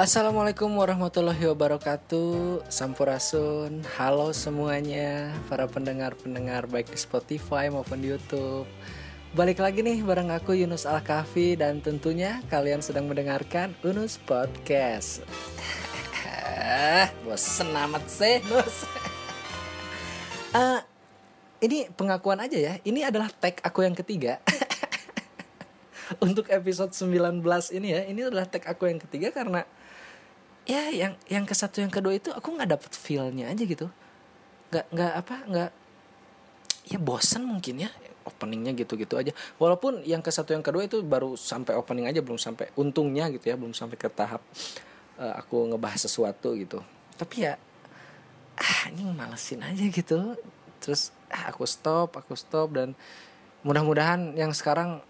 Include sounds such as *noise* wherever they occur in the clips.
Assalamualaikum warahmatullahi wabarakatuh. Sampurasun. Halo semuanya Para pendengar-pendengar baik di Spotify maupun di Youtube. Balik lagi nih bareng aku Yunus Al-Kafi Dan tentunya kalian sedang mendengarkan Unus Podcast. Bosen amat sih. Nus uh, Ini pengakuan aja ya. Ini adalah tag aku yang ketiga. *laughs* Untuk episode 19 ini ya ini adalah tag aku yang ketiga karena ya yang yang ke satu yang kedua itu aku nggak dapet feelnya aja gitu. Nggak nggak apa nggak ya bosan mungkin ya openingnya gitu-gitu aja. Walaupun yang ke satu yang kedua itu baru sampai opening aja belum sampai untungnya gitu ya belum sampai ke tahap uh, aku ngebahas sesuatu gitu. Tapi ya ah ini malesin aja gitu. Terus ah, aku stop aku stop dan mudah-mudahan yang sekarang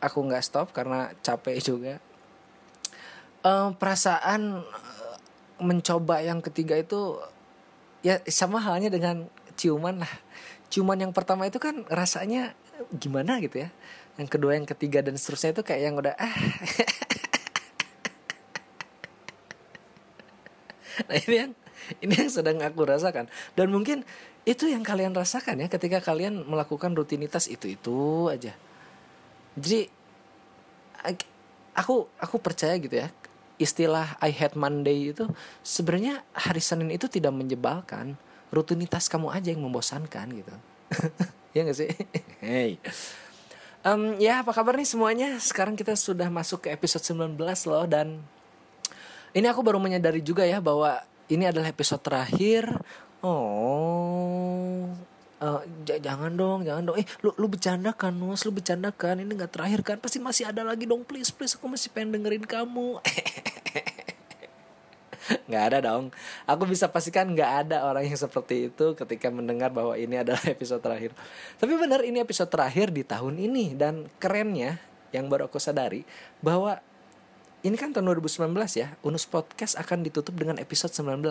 aku nggak stop karena capek *laughs* juga uh, perasaan uh, mencoba yang ketiga itu ya sama halnya dengan ciuman lah. Ciuman yang pertama itu kan rasanya gimana gitu ya. Yang kedua yang ketiga dan seterusnya itu kayak yang udah ah. *laughs* Nah ini yang ini yang sedang aku rasakan. Dan mungkin itu yang kalian rasakan ya ketika kalian melakukan rutinitas itu itu aja. Jadi aku aku percaya gitu ya istilah I hate Monday itu sebenarnya hari Senin itu tidak menjebalkan rutinitas kamu aja yang membosankan gitu. *laughs* Ya gak sih? Hey. Um, ya apa kabar nih semuanya? Sekarang kita sudah masuk ke episode 19 loh dan ini aku baru menyadari juga ya bahwa ini adalah episode terakhir. Oh uh, jangan dong jangan dong. Eh lu lu bercanda kan nus lu bercanda kan? Ini nggak terakhir kan? Pasti masih ada lagi dong. Please please aku masih pengen dengerin kamu. *laughs* Nggak ada dong. Aku bisa pastikan nggak ada orang yang seperti itu ketika mendengar bahwa ini adalah *laughs* episode terakhir. Tapi benar ini episode terakhir di tahun ini. Dan kerennya yang baru aku sadari bahwa ini kan tahun 2019 ya Unus Podcast akan ditutup dengan episode 19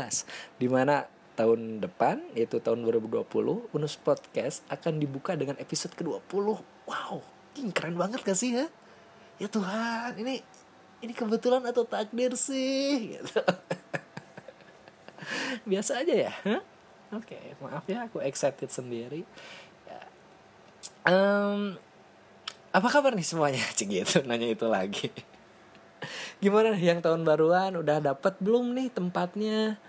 Di mana tahun depan yaitu tahun 2020 Unus Podcast akan dibuka dengan episode ke-20. Wow, keren banget gak sih ya? Ya Tuhan, ini ini kebetulan atau takdir sih *laughs* gitu. Biasa aja ya. Huh? Oke, okay, maaf ya aku excited sendiri. Um, apa kabar nih semuanya? *laughs* Cik gitu nanya itu lagi. Gimana yang tahun baruan udah dapat belum nih tempatnya?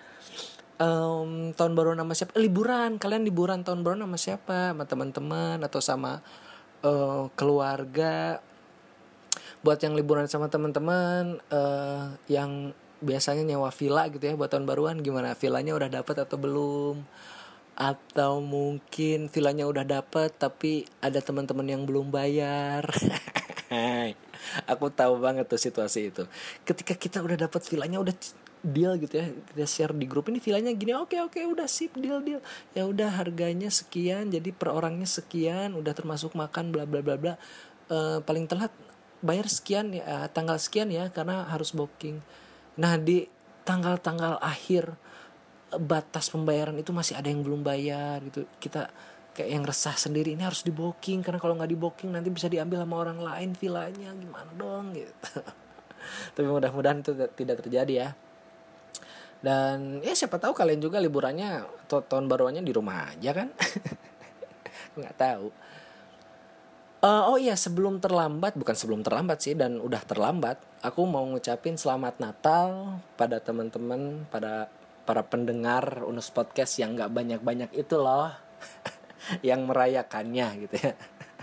Um, tahun baru nama siapa? Liburan. Kalian liburan tahun baru nama siapa? Sama teman-teman atau sama uh, keluarga? Buat yang liburan sama teman-teman uh, yang biasanya nyewa villa gitu ya buat tahun baruan gimana? Villanya udah dapat atau belum? Atau mungkin villanya udah dapat tapi ada teman-teman yang belum bayar? *laughs* Aku tahu banget tuh situasi itu. Ketika kita udah dapat villanya udah deal gitu ya kita share di grup ini villanya gini oke oke udah sip deal deal. Ya udah harganya sekian jadi per orangnya sekian udah termasuk makan bla bla bla bla. Uh, paling telat bayar sekian ya tanggal sekian ya karena harus booking. Nah di tanggal-tanggal akhir batas pembayaran itu masih ada yang belum bayar gitu. Kita kayak yang resah sendiri ini harus di booking karena kalau nggak di booking nanti bisa diambil sama orang lain villanya gimana dong? Gitu. *laughs* Tapi mudah-mudahan itu tidak terjadi ya dan ya siapa tahu kalian juga liburannya atau tahun baruannya di rumah aja kan? *laughs* Nggak tahu. Uh, oh iya sebelum terlambat bukan sebelum terlambat sih dan udah terlambat aku mau ngucapin selamat Natal pada teman-teman pada para pendengar Unus Podcast yang nggak banyak-banyak itu loh *laughs* yang merayakannya gitu ya.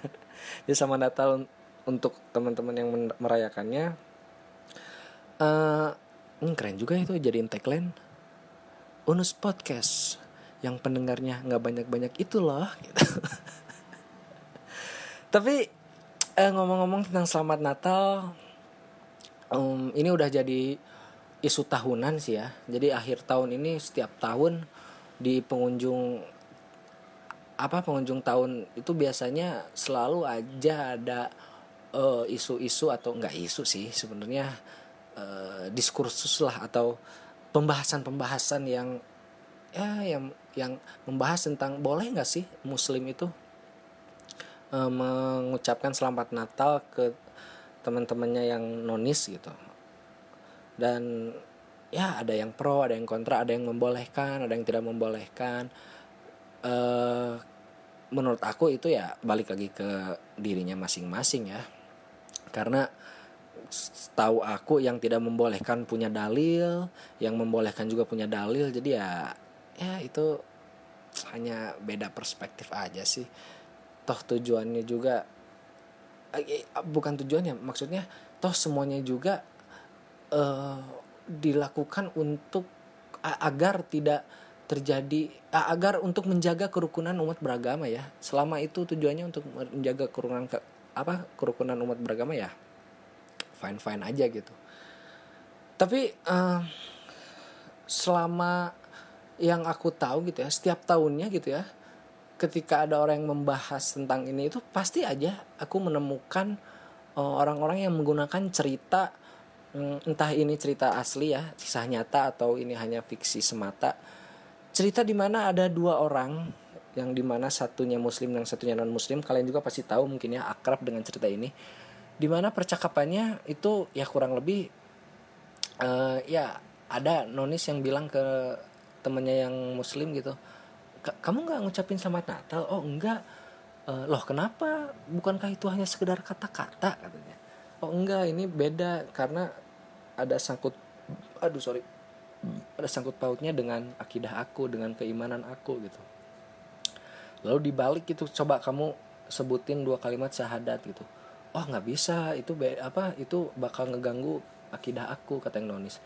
*laughs* Jadi sama Natal untuk teman-teman yang merayakannya. Uh, hmm, keren juga itu jadiin tagline Unus Podcast. Yang pendengarnya nggak banyak-banyak itu loh gitu. *laughs* tapi eh, ngomong-ngomong tentang selamat Natal um, ini udah jadi isu tahunan sih ya. Jadi akhir tahun ini setiap tahun di pengunjung apa pengunjung tahun itu biasanya selalu aja ada eh, isu-isu uh, atau enggak isu sih sebenarnya uh, diskursus lah atau pembahasan-pembahasan yang ya yang yang membahas tentang boleh nggak sih muslim itu uh, mengucapkan selamat Natal ke teman-temannya yang nonis gitu. Dan ya ada yang pro ada yang kontra ada yang membolehkan ada yang tidak membolehkan. Uh, menurut aku itu ya balik lagi ke dirinya masing-masing ya. Karena tahu aku yang tidak membolehkan punya dalil yang membolehkan juga punya dalil. Jadi ya ya itu hanya beda perspektif aja sih. Toh tujuannya juga eh, bukan tujuannya maksudnya toh semuanya juga uh, dilakukan untuk agar tidak terjadi agar untuk menjaga kerukunan umat beragama ya. Selama itu tujuannya untuk menjaga kerukunan ke, apa kerukunan umat beragama ya fine fine aja gitu. Tapi uh, selama yang aku tahu gitu ya setiap tahunnya gitu ya ketika ada orang yang membahas tentang ini itu pasti aja aku menemukan eh, orang-orang uh, yang menggunakan cerita um, entah ini cerita asli ya kisah nyata atau ini hanya fiksi semata. Cerita di mana ada dua orang yang di mana satunya muslim dan satunya non muslim kalian juga pasti tahu mungkin ya akrab dengan cerita ini di mana percakapannya itu ya kurang lebih uh, ya ada nonis yang bilang ke temennya yang muslim gitu kamu nggak ngucapin selamat natal? Oh enggak. Uh, loh kenapa? Bukankah itu hanya sekedar kata-kata? katanya. Oh enggak ini beda karena ada sangkut aduh sorry ada sangkut pautnya dengan akidah aku dengan keimanan aku gitu. Lalu dibalik itu coba kamu sebutin dua kalimat syahadat gitu oh nggak bisa itu be apa itu bakal ngeganggu akidah aku kata yang nonis.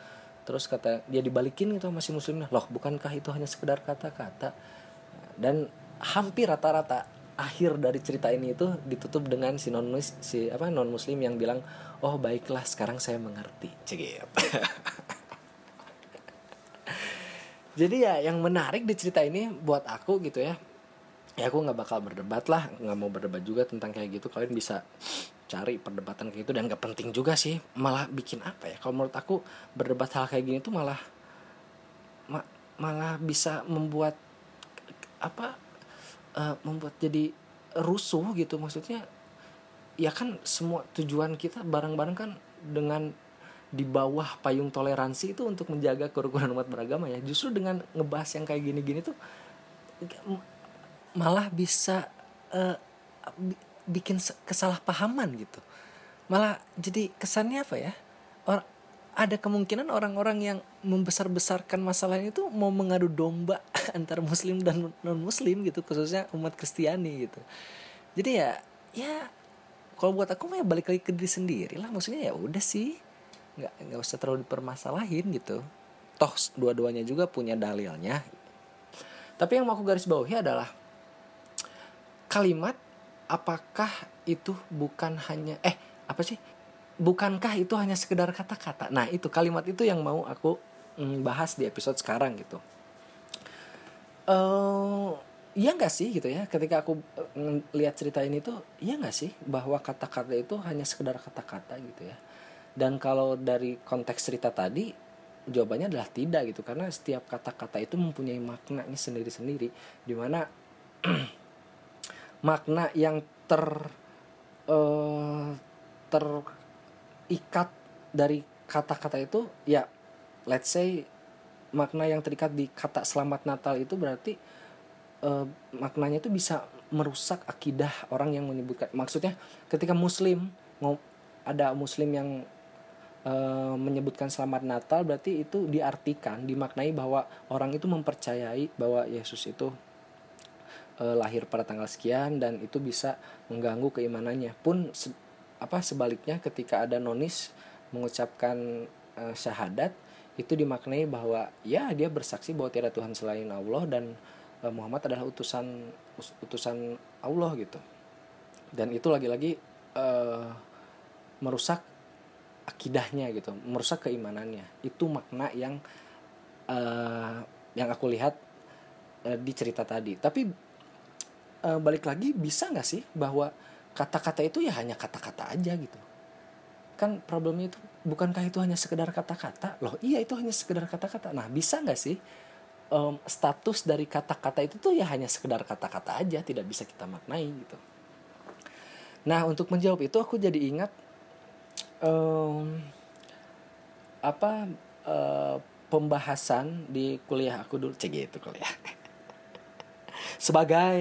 Terus kata dia dibalikin itu masih muslimnya loh bukankah itu hanya sekedar kata-kata? Dan hampir rata-rata akhir dari cerita ini itu ditutup dengan si non si apa non muslim yang bilang oh baiklah sekarang saya mengerti. *laughs* Jadi ya yang menarik di cerita ini buat aku gitu ya ya aku nggak bakal berdebat lah nggak mau berdebat juga tentang kayak gitu kalian bisa cari perdebatan kayak gitu dan gak penting juga sih malah bikin apa ya kalau menurut aku berdebat hal kayak gini tuh malah ma malah bisa membuat apa uh, membuat jadi rusuh gitu. Maksudnya ya kan semua tujuan kita bareng-bareng kan dengan di bawah payung toleransi itu untuk menjaga kerukunan umat beragama ya. Justru dengan ngebahas yang kayak gini-gini tuh malah bisa uh, bikin kesalahpahaman gitu. Malah jadi kesannya apa ya? Or ada kemungkinan orang-orang yang membesar-besarkan masalah itu mau mengadu domba *laughs* antara muslim dan non muslim gitu khususnya umat Kristiani gitu. Jadi ya ya kalau buat aku mah ya balik lagi ke diri sendiri lah. Maksudnya ya udah sih nggak nggak usah terlalu dipermasalahin gitu. Toh dua-duanya juga punya dalilnya. Tapi yang mau aku garis bawahi adalah kalimat apakah itu bukan hanya eh apa sih? Bukankah itu hanya sekedar kata-kata? Nah itu kalimat itu yang mau aku mm, bahas di episode sekarang gitu. Uh, iya nggak sih gitu ya? Ketika aku uh, lihat cerita ini tuh iya nggak sih bahwa kata-kata itu hanya sekedar kata-kata gitu ya? Dan kalau dari konteks cerita tadi jawabannya adalah tidak gitu. Karena setiap kata-kata itu mempunyai maknanya sendiri-sendiri. Di mana *clears throat* makna yang ter uh, terikat dari kata-kata itu ya let's say makna yang terikat di kata selamat Natal itu berarti uh, maknanya itu bisa merusak akidah orang yang menyebutkan. Maksudnya ketika muslim ada muslim yang uh, menyebutkan selamat Natal berarti itu diartikan dimaknai bahwa orang itu mempercayai bahwa Yesus itu e, lahir pada tanggal sekian dan itu bisa mengganggu keimanannya. Pun se apa sebaliknya ketika ada nonis mengucapkan e, syahadat itu dimaknai bahwa ya dia bersaksi bahwa tiada Tuhan selain Allah dan e, Muhammad adalah utusan utusan Allah gitu. Dan itu lagi-lagi e, merusak akidahnya gitu merusak keimanannya. Itu makna yang uh, yang aku lihat di cerita tadi. Tapi uh, balik lagi bisa nggak sih bahwa kata-kata itu ya hanya kata-kata aja gitu? Kan problemnya itu bukankah itu hanya sekedar kata-kata? Loh iya itu hanya sekedar kata-kata. Nah bisa nggak sih um, status dari kata-kata itu tuh ya hanya sekedar kata-kata aja tidak bisa kita maknai gitu? Nah untuk menjawab itu aku jadi ingat um, apa uh, pembahasan di kuliah aku dulu. Cek gitu kuliah sebagai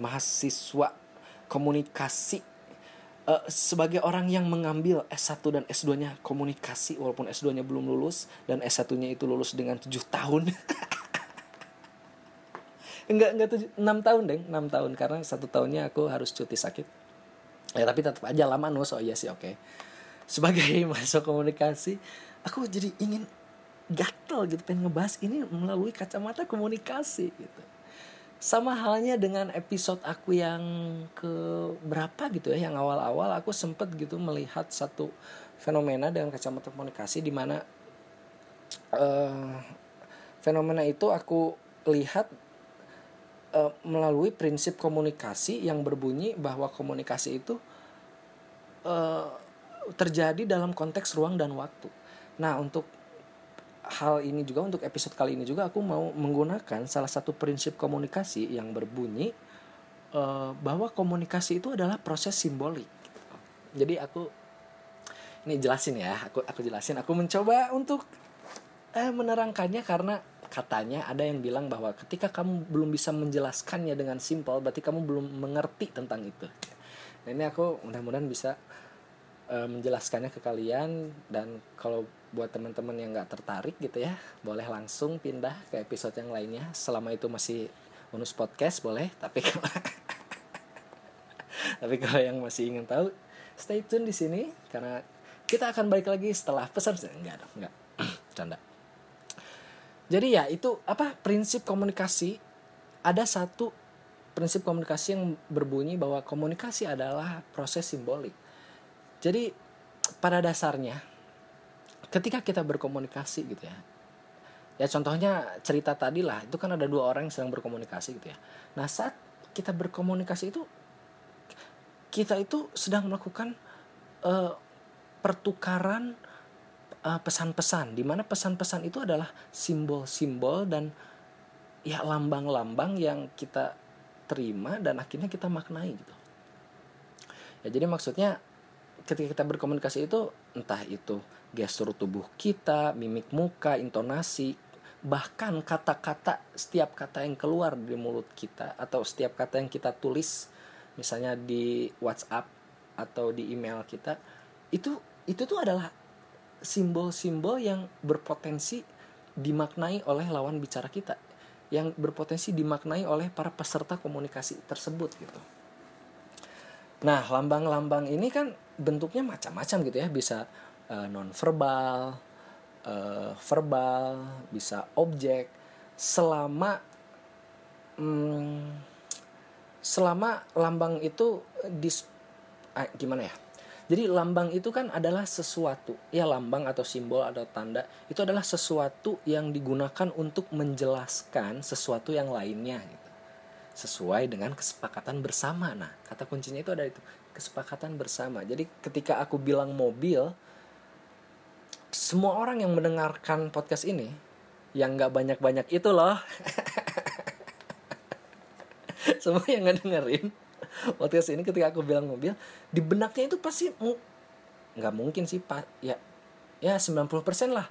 mahasiswa komunikasi uh, sebagai orang yang mengambil S1 dan S2-nya komunikasi walaupun S2-nya belum lulus dan S1-nya itu lulus dengan tujuh tahun. *laughs* Enggak enggak tujuh enam tahun deh enam tahun karena satu tahunnya aku harus cuti sakit. Ya tapi tetap aja lama nus. Oh iya sih oke. Okay. sebagai *laughs* mahasiswa komunikasi aku jadi ingin gatel gitu pengen ngebahas ini melalui kacamata komunikasi gitu sama halnya dengan episode aku yang ke berapa gitu ya yang awal-awal aku sempet gitu melihat satu fenomena dengan kacamata komunikasi di mana uh, fenomena itu aku lihat uh, melalui prinsip komunikasi yang berbunyi bahwa komunikasi itu uh, terjadi dalam konteks ruang dan waktu. Nah, untuk hal ini juga untuk episode kali ini juga aku mau menggunakan salah satu prinsip komunikasi yang berbunyi uh, bahwa komunikasi itu adalah proses simbolik. Jadi aku ini jelasin ya, aku aku jelasin. Aku mencoba untuk eh, menerangkannya karena katanya ada yang bilang bahwa ketika kamu belum bisa menjelaskannya dengan simpel, berarti kamu belum mengerti tentang itu. Nah, ini aku mudah-mudahan bisa uh, menjelaskannya ke kalian dan kalau buat teman-teman yang nggak tertarik gitu ya boleh langsung pindah ke episode yang lainnya. Selama itu masih bonus podcast boleh. Tapi kalau *laughs* tapi kalau yang masih ingin tahu stay tune di sini karena kita akan balik lagi setelah pesan. Enggak dong enggak. *clears throat* Canda. Jadi ya itu apa prinsip komunikasi. Ada satu prinsip komunikasi yang berbunyi bahwa komunikasi adalah proses simbolik. Jadi pada dasarnya ketika kita berkomunikasi gitu ya. Ya contohnya cerita tadi lah itu kan ada dua orang yang sedang berkomunikasi gitu ya. Nah saat kita berkomunikasi itu kita itu sedang melakukan uh, pertukaran uh, pesan-pesan di mana pesan-pesan itu adalah simbol-simbol dan ya lambang-lambang yang kita terima dan akhirnya kita maknai gitu. Ya jadi maksudnya ketika kita berkomunikasi itu entah itu gestur tubuh kita, mimik muka, intonasi, bahkan kata-kata setiap kata yang keluar dari mulut kita atau setiap kata yang kita tulis misalnya di WhatsApp atau di email kita itu itu tuh adalah simbol-simbol yang berpotensi dimaknai oleh lawan bicara kita yang berpotensi dimaknai oleh para peserta komunikasi tersebut gitu. Nah, lambang-lambang ini kan bentuknya macam-macam gitu ya bisa uh, non verbal uh, verbal bisa objek selama hmm, selama lambang itu dis eh, gimana ya jadi lambang itu kan adalah sesuatu ya lambang atau simbol atau tanda itu adalah sesuatu yang digunakan untuk menjelaskan sesuatu yang lainnya gitu sesuai dengan kesepakatan bersama. Nah, kata kuncinya itu ada itu, kesepakatan bersama. Jadi ketika aku bilang mobil, semua orang yang mendengarkan podcast ini yang nggak banyak-banyak itu loh. *laughs* semua yang nggak dengerin podcast ini ketika aku bilang mobil, di benaknya itu pasti nggak mungkin sih pak. Ya ya 90% lah.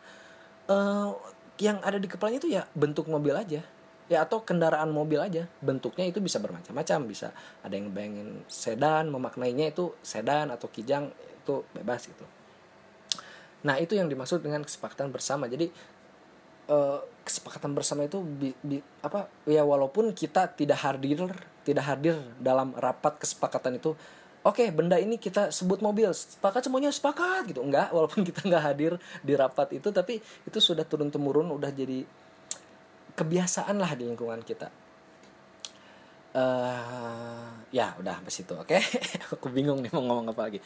Uh, yang ada di kepalanya itu ya bentuk mobil aja. Ya atau kendaraan mobil aja. Bentuknya itu bisa bermacam-macam. Bisa ada yang bayangin sedan memaknainya itu sedan atau kijang itu bebas gitu nah itu yang dimaksud dengan kesepakatan bersama. Jadi eh, kesepakatan bersama itu bi, bi, apa ya walaupun kita tidak hadir tidak hadir dalam rapat kesepakatan itu oke okay, benda ini kita sebut mobil sepakat semuanya sepakat gitu. Enggak walaupun kita nggak hadir di rapat itu tapi itu sudah turun temurun udah jadi kebiasaan lah di lingkungan kita. Uh, ya udah pas itu oke? Okay? *laughs* aku bingung nih mau ngomong apa lagi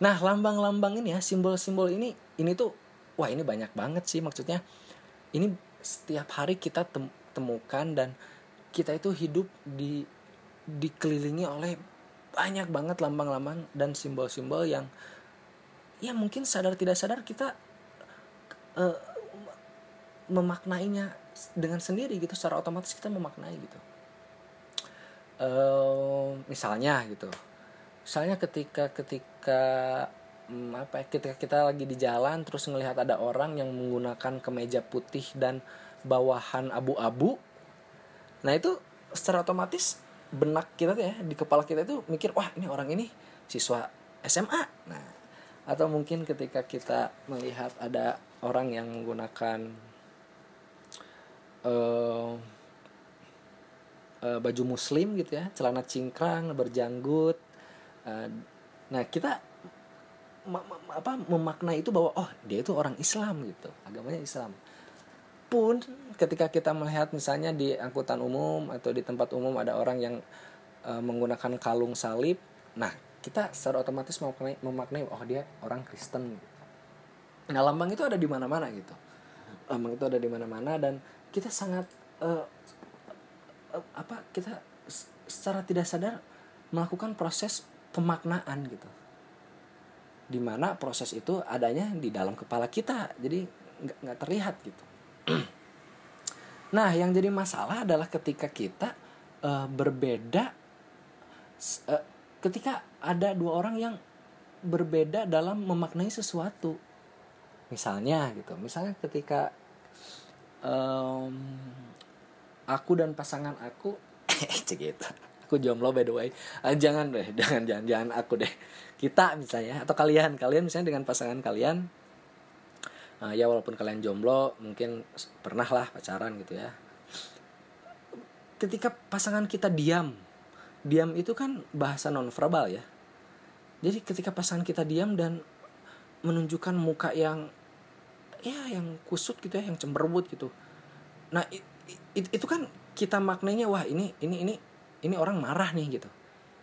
nah lambang-lambang ini ya simbol-simbol ini ini tuh wah ini banyak banget sih maksudnya. Ini setiap hari kita tem temukan dan kita itu hidup di dikelilingi oleh banyak banget lambang-lambang dan simbol-simbol yang ya mungkin sadar tidak sadar kita uh, memaknainya dengan sendiri gitu secara otomatis kita memaknai gitu. Uh, misalnya gitu misalnya ketika ketika hmm, apa ya, ketika kita lagi di jalan terus ngelihat ada orang yang menggunakan kemeja putih dan bawahan abu-abu nah itu secara otomatis benak kita tuh ya di kepala kita itu mikir wah ini orang ini siswa SMA nah atau mungkin ketika kita melihat ada orang yang menggunakan uh, uh, baju muslim gitu ya celana cingkrang berjanggut uh, nah kita ma ma apa memaknai itu bahwa oh dia itu orang Islam gitu. Agamanya Islam. Pun ketika kita melihat misalnya di angkutan umum atau di tempat umum ada orang yang uh, menggunakan kalung salib nah kita secara otomatis memaknai, memaknai oh dia orang Kristen gitu. nah lambang itu ada di mana-mana gitu. Lambang itu ada di mana-mana dan kita sangat uh, apa kita secara tidak sadar melakukan proses pemaknaan gitu. Di mana proses itu adanya di dalam kepala kita jadi nggak terlihat gitu. *clears throat* Nah yang jadi masalah adalah ketika kita uh, berbeda uh, ketika ada dua orang yang berbeda dalam memaknai sesuatu. Misalnya gitu misalnya ketika um, aku dan pasangan aku *laughs* gitu aku jomblo by the way. Uh, jangan deh *laughs* jangan jangan jangan aku deh. Kita misalnya atau kalian kalian misalnya dengan pasangan kalian uh, ya walaupun kalian jomblo mungkin pernah lah pacaran gitu ya. Ketika pasangan kita diam diam itu kan bahasa nonverbal ya. Jadi ketika pasangan kita diam dan menunjukkan muka yang ya yang kusut gitu ya yang cemberut gitu. Nah it, it, itu kan kita maknanya wah ini ini ini ini orang marah nih gitu.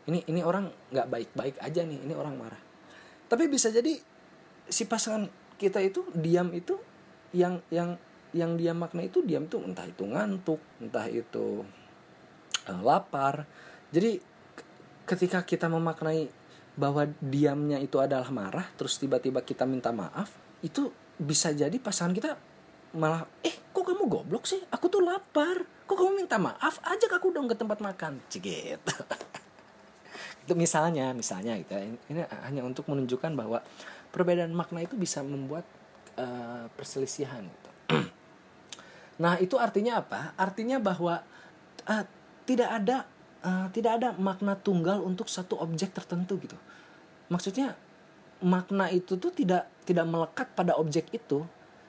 Ini ini orang nggak baik-baik aja nih ini orang marah. Tapi bisa jadi si pasangan kita itu diam itu yang yang yang dia makna itu diam itu entah itu ngantuk entah itu uh, lapar. Jadi ketika kita memaknai bahwa diamnya itu adalah marah terus tiba-tiba kita minta maaf itu bisa jadi pasangan kita malah eh kok kamu goblok sih? Aku tuh lapar kok kamu minta maaf? Ajak aku dong ke tempat makan. Cigit. *laughs* Itu misalnya misalnya gitu ya. ini hanya untuk menunjukkan bahwa perbedaan makna itu bisa membuat uh, perselisihan gitu. *clears throat* nah itu artinya apa? Artinya bahwa uh, tidak ada uh, tidak ada makna tunggal untuk satu objek tertentu gitu. Maksudnya makna itu tuh tidak tidak melekat pada objek itu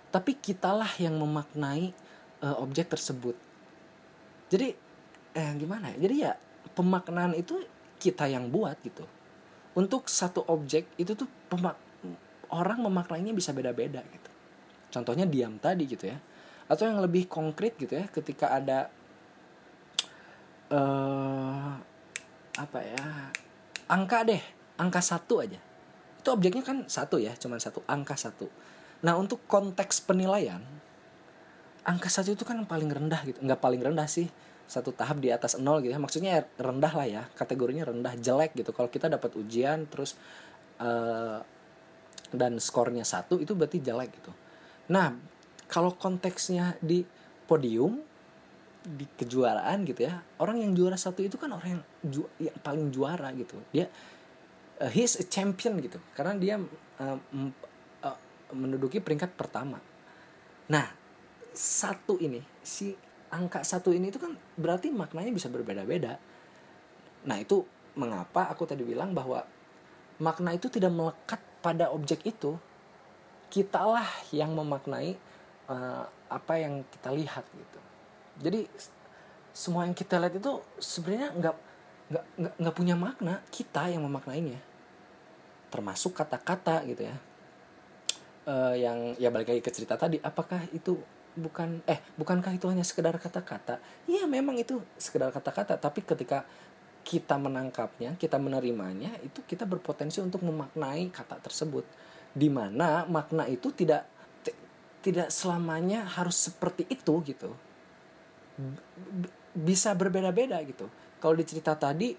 tapi kitalah yang memaknai uh, objek tersebut jadi eh gimana ya? Jadi ya pemaknaan itu kita yang buat gitu. Untuk satu objek itu tuh pemak orang memaknainya bisa beda-beda gitu. Contohnya diam tadi gitu ya. Atau yang lebih konkret gitu ya ketika ada uh, apa ya angka deh angka satu aja. Itu objeknya kan satu ya cuman satu angka satu. Nah untuk konteks penilaian angka satu itu kan paling rendah gitu. Nggak paling rendah sih. Satu tahap di atas nol gitu ya. Maksudnya rendah lah ya. Kategorinya rendah jelek gitu. Kalau kita dapat ujian terus uh, dan skornya satu itu berarti jelek gitu. Nah kalau konteksnya di podium di kejuaraan gitu ya orang yang juara satu itu kan orang yang ju yang paling juara gitu. Dia uh, he's a champion gitu. Karena dia uh, uh, menduduki peringkat pertama. Nah satu ini si angka satu ini itu kan berarti maknanya bisa berbeda-beda. Nah itu mengapa aku tadi bilang bahwa makna itu tidak melekat pada objek itu? Kitalah yang memaknai uh, apa yang kita lihat gitu. Jadi semua yang kita lihat itu sebenarnya nggak nggak nggak punya makna. Kita yang memaknainya. Termasuk kata-kata gitu ya. Uh, yang ya balik lagi ke cerita tadi apakah itu bukan eh bukankah itu hanya sekedar kata-kata iya memang itu sekedar kata-kata tapi ketika kita menangkapnya, kita menerimanya, itu kita berpotensi untuk memaknai kata tersebut. Di mana makna itu tidak tidak selamanya harus seperti itu gitu. Bisa berbeda-beda gitu. Kalau di cerita tadi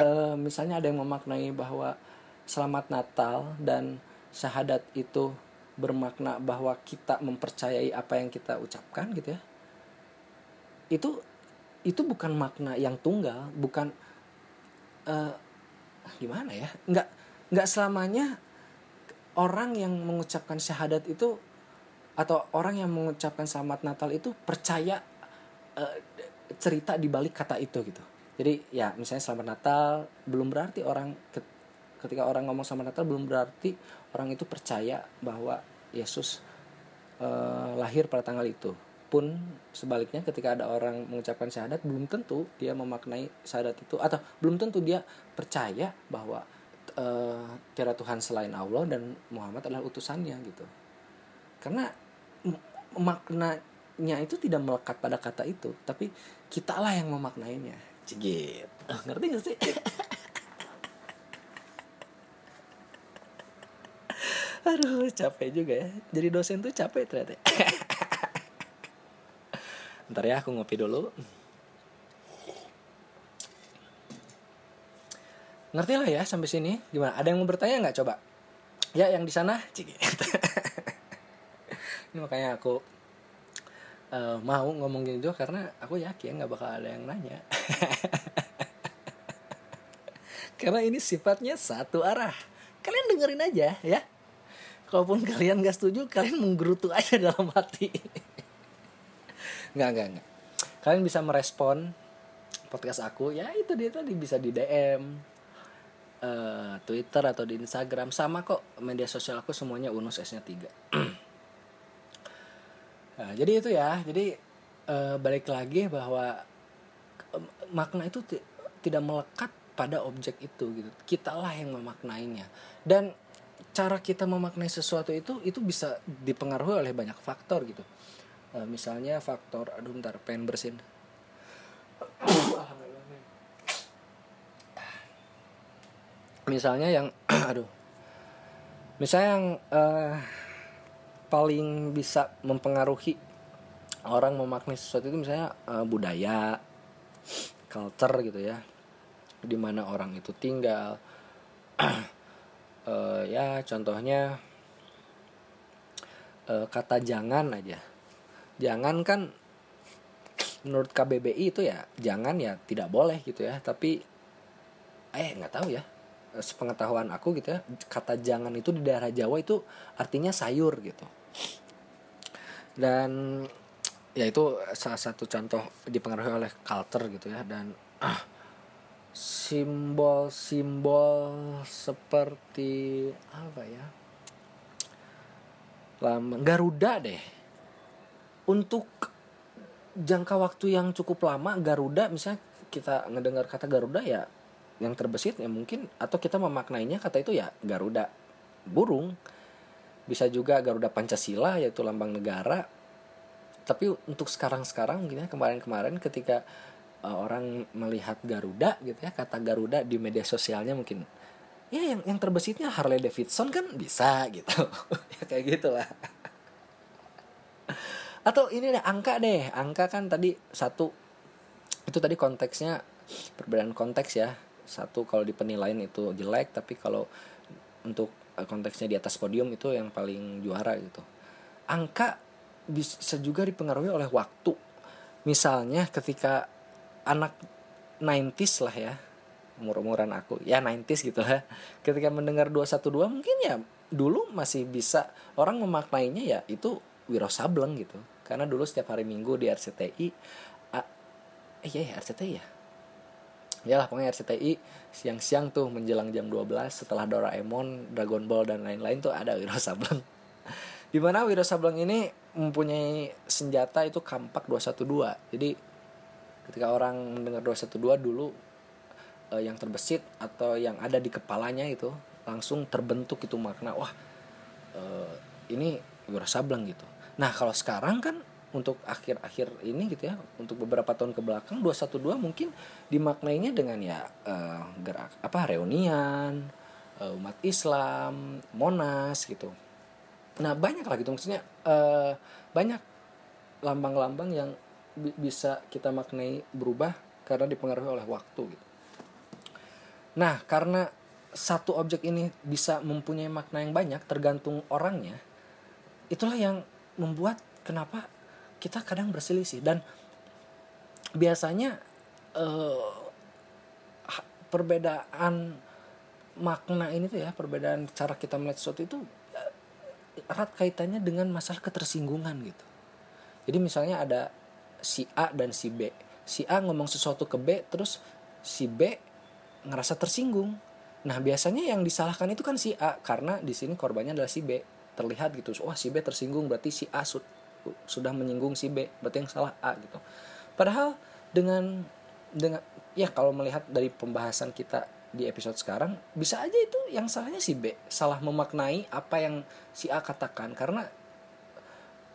uh, misalnya ada yang memaknai bahwa selamat Natal dan syahadat itu bermakna bahwa kita mempercayai apa yang kita ucapkan gitu ya. Itu itu bukan makna yang tunggal bukan uh, gimana ya nggak nggak selamanya orang yang mengucapkan syahadat itu atau orang yang mengucapkan selamat Natal itu percaya uh, cerita di balik kata itu gitu. Jadi ya misalnya selamat Natal belum berarti orang ketika orang ngomong selamat Natal belum berarti orang itu percaya bahwa Yesus uh, lahir pada tanggal itu. Pun sebaliknya ketika ada orang mengucapkan syahadat belum tentu dia memaknai syahadat itu atau belum tentu dia percaya bahwa uh, tiada Tuhan selain Allah dan Muhammad adalah utusannya gitu. Karena maknanya itu tidak melekat pada kata itu tapi kita lah yang memaknainya cegit ngerti gak sih aduh capek juga ya. Jadi dosen tuh capek ternyata. *laughs* Ntar ya aku ngopi dulu. Ngerti lah ya sampai sini. Gimana? Ada yang mau bertanya nggak coba? Ya yang di sana cigit *laughs* ini makanya aku uh, mau ngomong gini juga karena aku yakin nggak bakal ada yang nanya. *laughs* Karena ini sifatnya satu arah. Kalian dengerin aja ya kalaupun kalian gak setuju kalian menggerutu aja dalam hati nggak nggak nggak kalian bisa merespon podcast aku ya itu dia tadi bisa di DM uh, eh, Twitter atau di Instagram sama kok media sosial aku semuanya unus S nya 3 Nah, jadi itu ya. Jadi uh, balik lagi bahwa uh, makna itu tidak melekat pada objek itu gitu. Kitalah yang memaknainya. Dan cara kita memaknai sesuatu itu itu bisa dipengaruhi oleh banyak faktor gitu. Uh, misalnya faktor aduh bentar pengen bersin. *coughs* misalnya yang *coughs* aduh. Misalnya yang uh, paling bisa mempengaruhi orang memaknai sesuatu itu misalnya uh, budaya, culture gitu ya, di mana orang itu tinggal. *coughs* uh, ya contohnya uh, kata jangan aja, jangan kan menurut KBBI itu ya jangan ya tidak boleh gitu ya, tapi eh nggak tahu ya. Sepengetahuan aku gitu ya kata jangan itu di daerah Jawa itu artinya sayur gitu. Dan ya itu salah satu contoh dipengaruhi oleh culture gitu ya. Dan ah, simbol-simbol seperti apa ya? Lama Garuda deh. Untuk jangka waktu yang cukup lama Garuda misalnya kita ngedengar kata Garuda ya yang terbesit ya mungkin atau kita memaknainya kata itu ya Garuda burung. Bisa juga Garuda Pancasila yaitu lambang negara. Tapi untuk sekarang-sekarang ya kemarin-kemarin ketika uh, orang melihat Garuda gitu ya kata Garuda di media sosialnya mungkin ya yang yang terbesitnya Harley Davidson kan bisa gitu. *laughs* Ya kayak gitulah. Atau ini deh angka deh. Angka kan tadi satu itu tadi konteksnya perbedaan konteks ya. Satu kalau di penilaian itu jelek tapi kalau untuk eh, konteksnya di atas podium itu yang paling juara gitu. Angka bisa juga dipengaruhi oleh waktu. Misalnya ketika anak 90s lah ya umur-umuran aku ya 90s gitu lah ketika mendengar 212 mungkin ya dulu masih bisa orang memaknainya ya itu Wiro Sableng gitu karena dulu setiap hari Minggu di RCTI ah, iya ya RCTI ya ya lah pokoknya RCTI siang-siang tuh menjelang jam 12 setelah Doraemon, Dragon Ball dan lain-lain tuh ada Wiro Sableng. Di mana Wiro Sableng ini mempunyai senjata itu kampak 212. Jadi ketika orang mendengar 212 dulu eh, yang terbesit atau yang ada di kepalanya itu langsung terbentuk itu makna wah eh, ini Wiro Sableng gitu. Nah, kalau sekarang kan untuk akhir-akhir ini gitu ya untuk beberapa tahun ke belakang 212 mungkin dimaknainya dengan ya uh, gerak apa reunian uh, umat Islam Monas gitu nah banyak lah gitu maksudnya uh, banyak lambang-lambang yang bi bisa kita maknai berubah karena dipengaruhi oleh waktu gitu. Nah karena satu objek ini bisa mempunyai makna yang banyak tergantung orangnya itulah yang membuat kenapa kita kadang berselisih. Dan biasanya uh, perbedaan makna ini tuh ya perbedaan cara kita melihat sesuatu itu erat kaitannya dengan masalah ketersinggungan gitu. Jadi misalnya ada si A dan si B. Si A ngomong sesuatu ke B terus si B ngerasa tersinggung. Nah biasanya yang disalahkan itu kan si A karena di sini korbannya adalah si B. Terlihat gitu wah si B tersinggung berarti si A su sudah menyinggung si B berarti yang salah A gitu. Padahal dengan dengan ya kalau melihat dari pembahasan kita di episode sekarang bisa aja itu yang salahnya si B. Salah memaknai apa yang si A katakan karena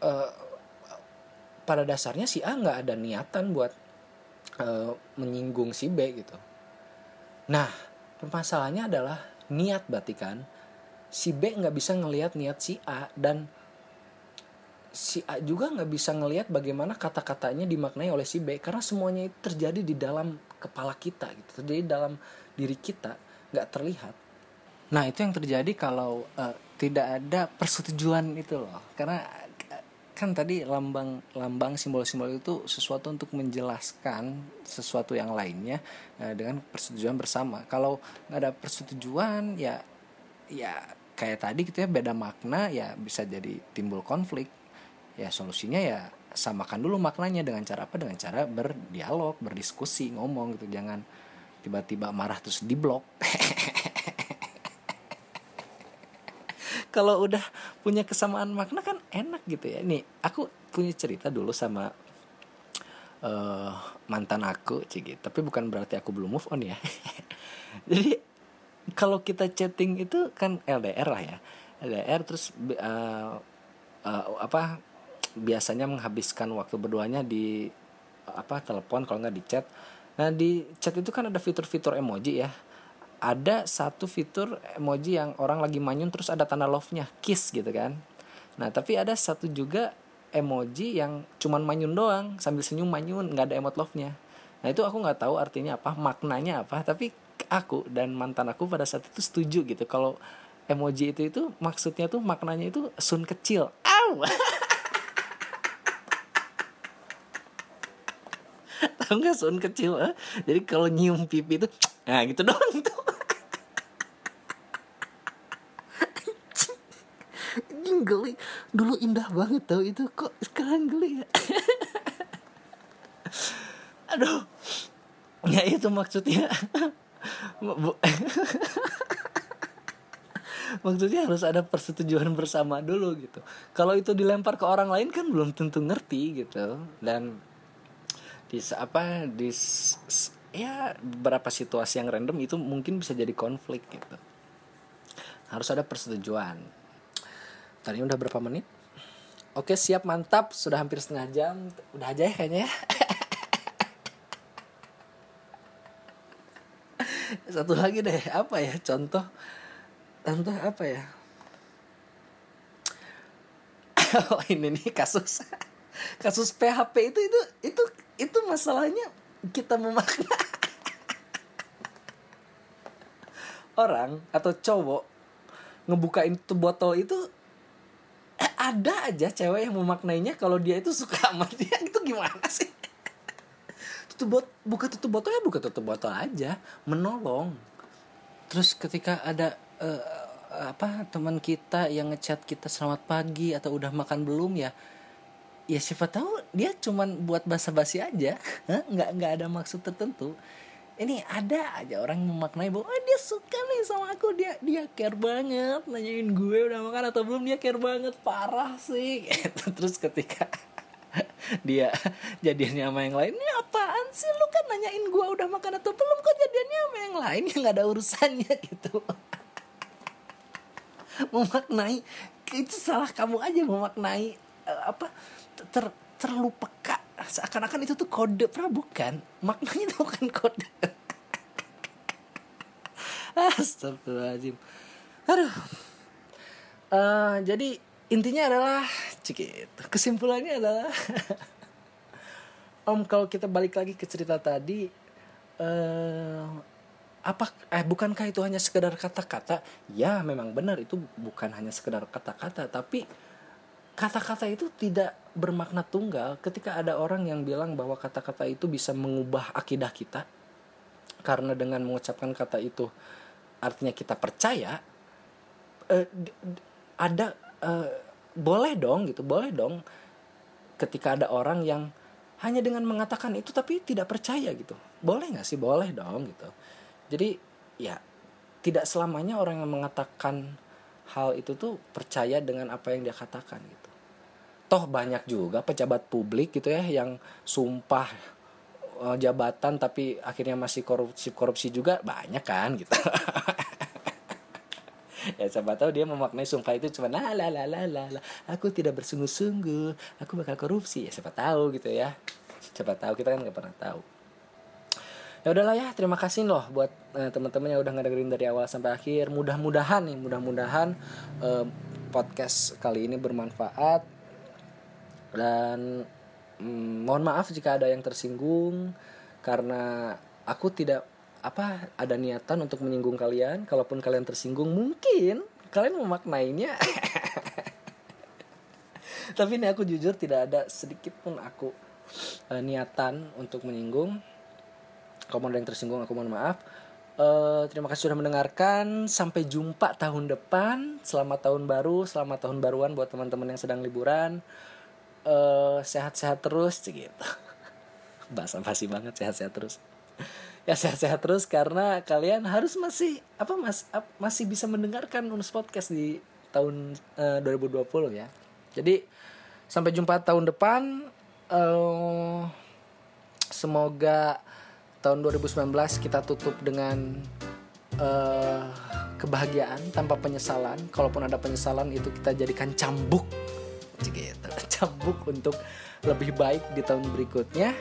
uh, pada dasarnya si A nggak ada niatan buat uh, menyinggung si B gitu. Nah permasalahannya adalah niat berarti kan si B nggak bisa ngelihat niat si A dan si A juga nggak bisa ngelihat bagaimana kata-katanya dimaknai oleh si B karena semuanya itu terjadi di dalam kepala kita gitu terjadi dalam diri kita nggak terlihat. Nah itu yang terjadi kalau uh, tidak ada persetujuan itu loh. Karena kan tadi lambang lambang simbol-simbol itu sesuatu untuk menjelaskan sesuatu yang lainnya uh, dengan persetujuan bersama. Kalau nggak ada persetujuan ya ya kayak tadi gitu ya beda makna ya bisa jadi timbul konflik. Ya solusinya ya samakan dulu maknanya dengan cara apa? Dengan cara berdialog berdiskusi ngomong gitu. Jangan tiba-tiba marah terus diblok *laughs* kalau udah punya kesamaan makna kan enak gitu ya. Nih aku punya cerita dulu sama uh, mantan aku cigi tapi bukan berarti aku belum move on ya. *laughs* Jadi kalau kita chatting itu kan LDR lah ya. LDR terus uh, uh, apa biasanya menghabiskan waktu berduanya di apa telepon kalau nggak di chat. Nah di chat itu kan ada fitur-fitur emoji ya ada satu fitur emoji yang orang lagi manyun terus ada tanda love-nya kiss gitu kan nah tapi ada satu juga emoji yang cuman manyun doang sambil senyum manyun nggak ada emot love-nya nah itu aku nggak tahu artinya apa maknanya apa tapi aku dan mantan aku pada saat itu setuju gitu kalau emoji itu itu maksudnya tuh maknanya itu sun kecil Aw! *laughs* tahu nggak sound kecil eh? jadi kalau nyium pipi itu nah gitu doang tuh geli. Dulu indah banget tau itu kok sekarang geli ya? Aduh. Ya itu maksudnya. Maksudnya harus ada persetujuan bersama dulu gitu. Kalau itu dilempar ke orang lain kan belum tentu ngerti gitu. Dan di apa di ya beberapa situasi yang random itu mungkin bisa jadi konflik gitu. Harus ada persetujuan. Tadi udah berapa menit? Oke siap mantap. Sudah hampir setengah jam. Udah aja ya kayaknya. Ya *laughs* satu lagi deh apa ya contoh? Contoh apa ya? *laughs* Oh ini nih kasus. *laughs* Kasus PHP itu itu itu itu masalahnya kita memakna. Orang atau cowok ngebukain tuh botol itu eh, ada aja cewek yang memaknainya kalau dia itu suka sama dia. Itu gimana sih? Tutup bot buka tutup botol ya buka tutup botol aja menolong. Terus ketika ada uh, apa teman kita yang ngechat kita selamat pagi atau udah makan belum ya ya siapa tahu dia cuman buat basa-basi aja. Nggak nggak ada maksud tertentu. Ini ada aja orang memaknai bahwa oh, dia suka nih sama aku. Dia dia care banget nanyain gue udah makan atau belum. Dia care banget. Parah sih. *laughs* Gitu. terus ketika *laughs* dia jadiannya sama yang lain ini apaan sih? Lu kan nanyain gue udah makan atau belum. Kok jadiannya sama yang lain? Yang nggak ada urusannya. *laughs* Gitu. Memaknai itu salah kamu aja memaknai uh, apa ter, terlalu peka. Seakan-akan itu tuh kode. Pernah? Bukan. Maknanya itu bukan kode. *laughs* Astagfirullahaladzim. Aduh. Uh, Jadi intinya adalah Cikit Kesimpulannya adalah *laughs* Om kalau kita balik lagi ke cerita tadi uh, apa eh bukankah itu hanya sekedar kata-kata? Ya memang benar. Itu bukan hanya sekedar kata-kata tapi kata-kata itu tidak bermakna tunggal ketika ada orang yang bilang bahwa kata-kata itu bisa mengubah akidah kita. Karena dengan mengucapkan kata itu artinya kita percaya eh, ada uh, boleh dong gitu boleh dong ketika ada orang yang hanya dengan mengatakan itu tapi tidak percaya gitu. Boleh nggak sih? Boleh dong gitu. Jadi ya tidak selamanya orang yang mengatakan hal itu tuh percaya dengan apa yang dia katakan gitu toh banyak juga pejabat publik gitu ya yang sumpah uh, jabatan tapi akhirnya masih korupsi korupsi juga banyak kan gitu. *laughs* Ya siapa tahu dia memaknai sumpah itu cuma la la la la la, aku tidak bersungguh-sungguh aku bakal korupsi. Ya siapa tahu gitu ya. Siapa tahu kita kan nggak pernah tahu. Ya udahlah ya terima kasih loh buat uh, teman-teman yang udah ngedengerin dari awal sampai akhir. Mudah-mudahan nih mudah-mudahan uh, podcast kali ini bermanfaat dan mm, mohon maaf jika ada yang tersinggung karena aku tidak apa ada niatan untuk menyinggung kalian. Kalaupun kalian tersinggung mungkin kalian memaknainya. *laughs* Tapi ini aku jujur tidak ada sedikit pun aku uh, niatan untuk menyinggung. Kalau ada yang tersinggung aku mohon maaf. Uh, terima kasih sudah mendengarkan. Sampai jumpa tahun depan. Selamat tahun baru selamat tahun baruan buat teman-teman yang sedang liburan uh, sehat-sehat terus gitu *laughs* bahasa basi banget sehat-sehat terus ya sehat-sehat terus karena kalian harus masih apa mas ap, masih bisa mendengarkan Unus Podcast di tahun uh, 2020 ya. Jadi sampai jumpa tahun depan. Uh, semoga tahun 2019 kita tutup dengan uh, kebahagiaan tanpa penyesalan. Kalaupun ada penyesalan itu kita jadikan cambuk, gitu. *laughs* Cambuk untuk lebih baik di tahun berikutnya.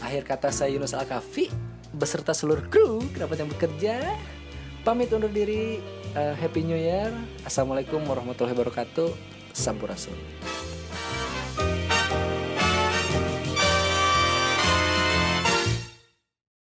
Akhir kata saya Yunus Al-Kafi beserta seluruh kru kerabat yang bekerja pamit undur diri uh, happy new year assalamualaikum warahmatullahi wabarakatuh sampurasun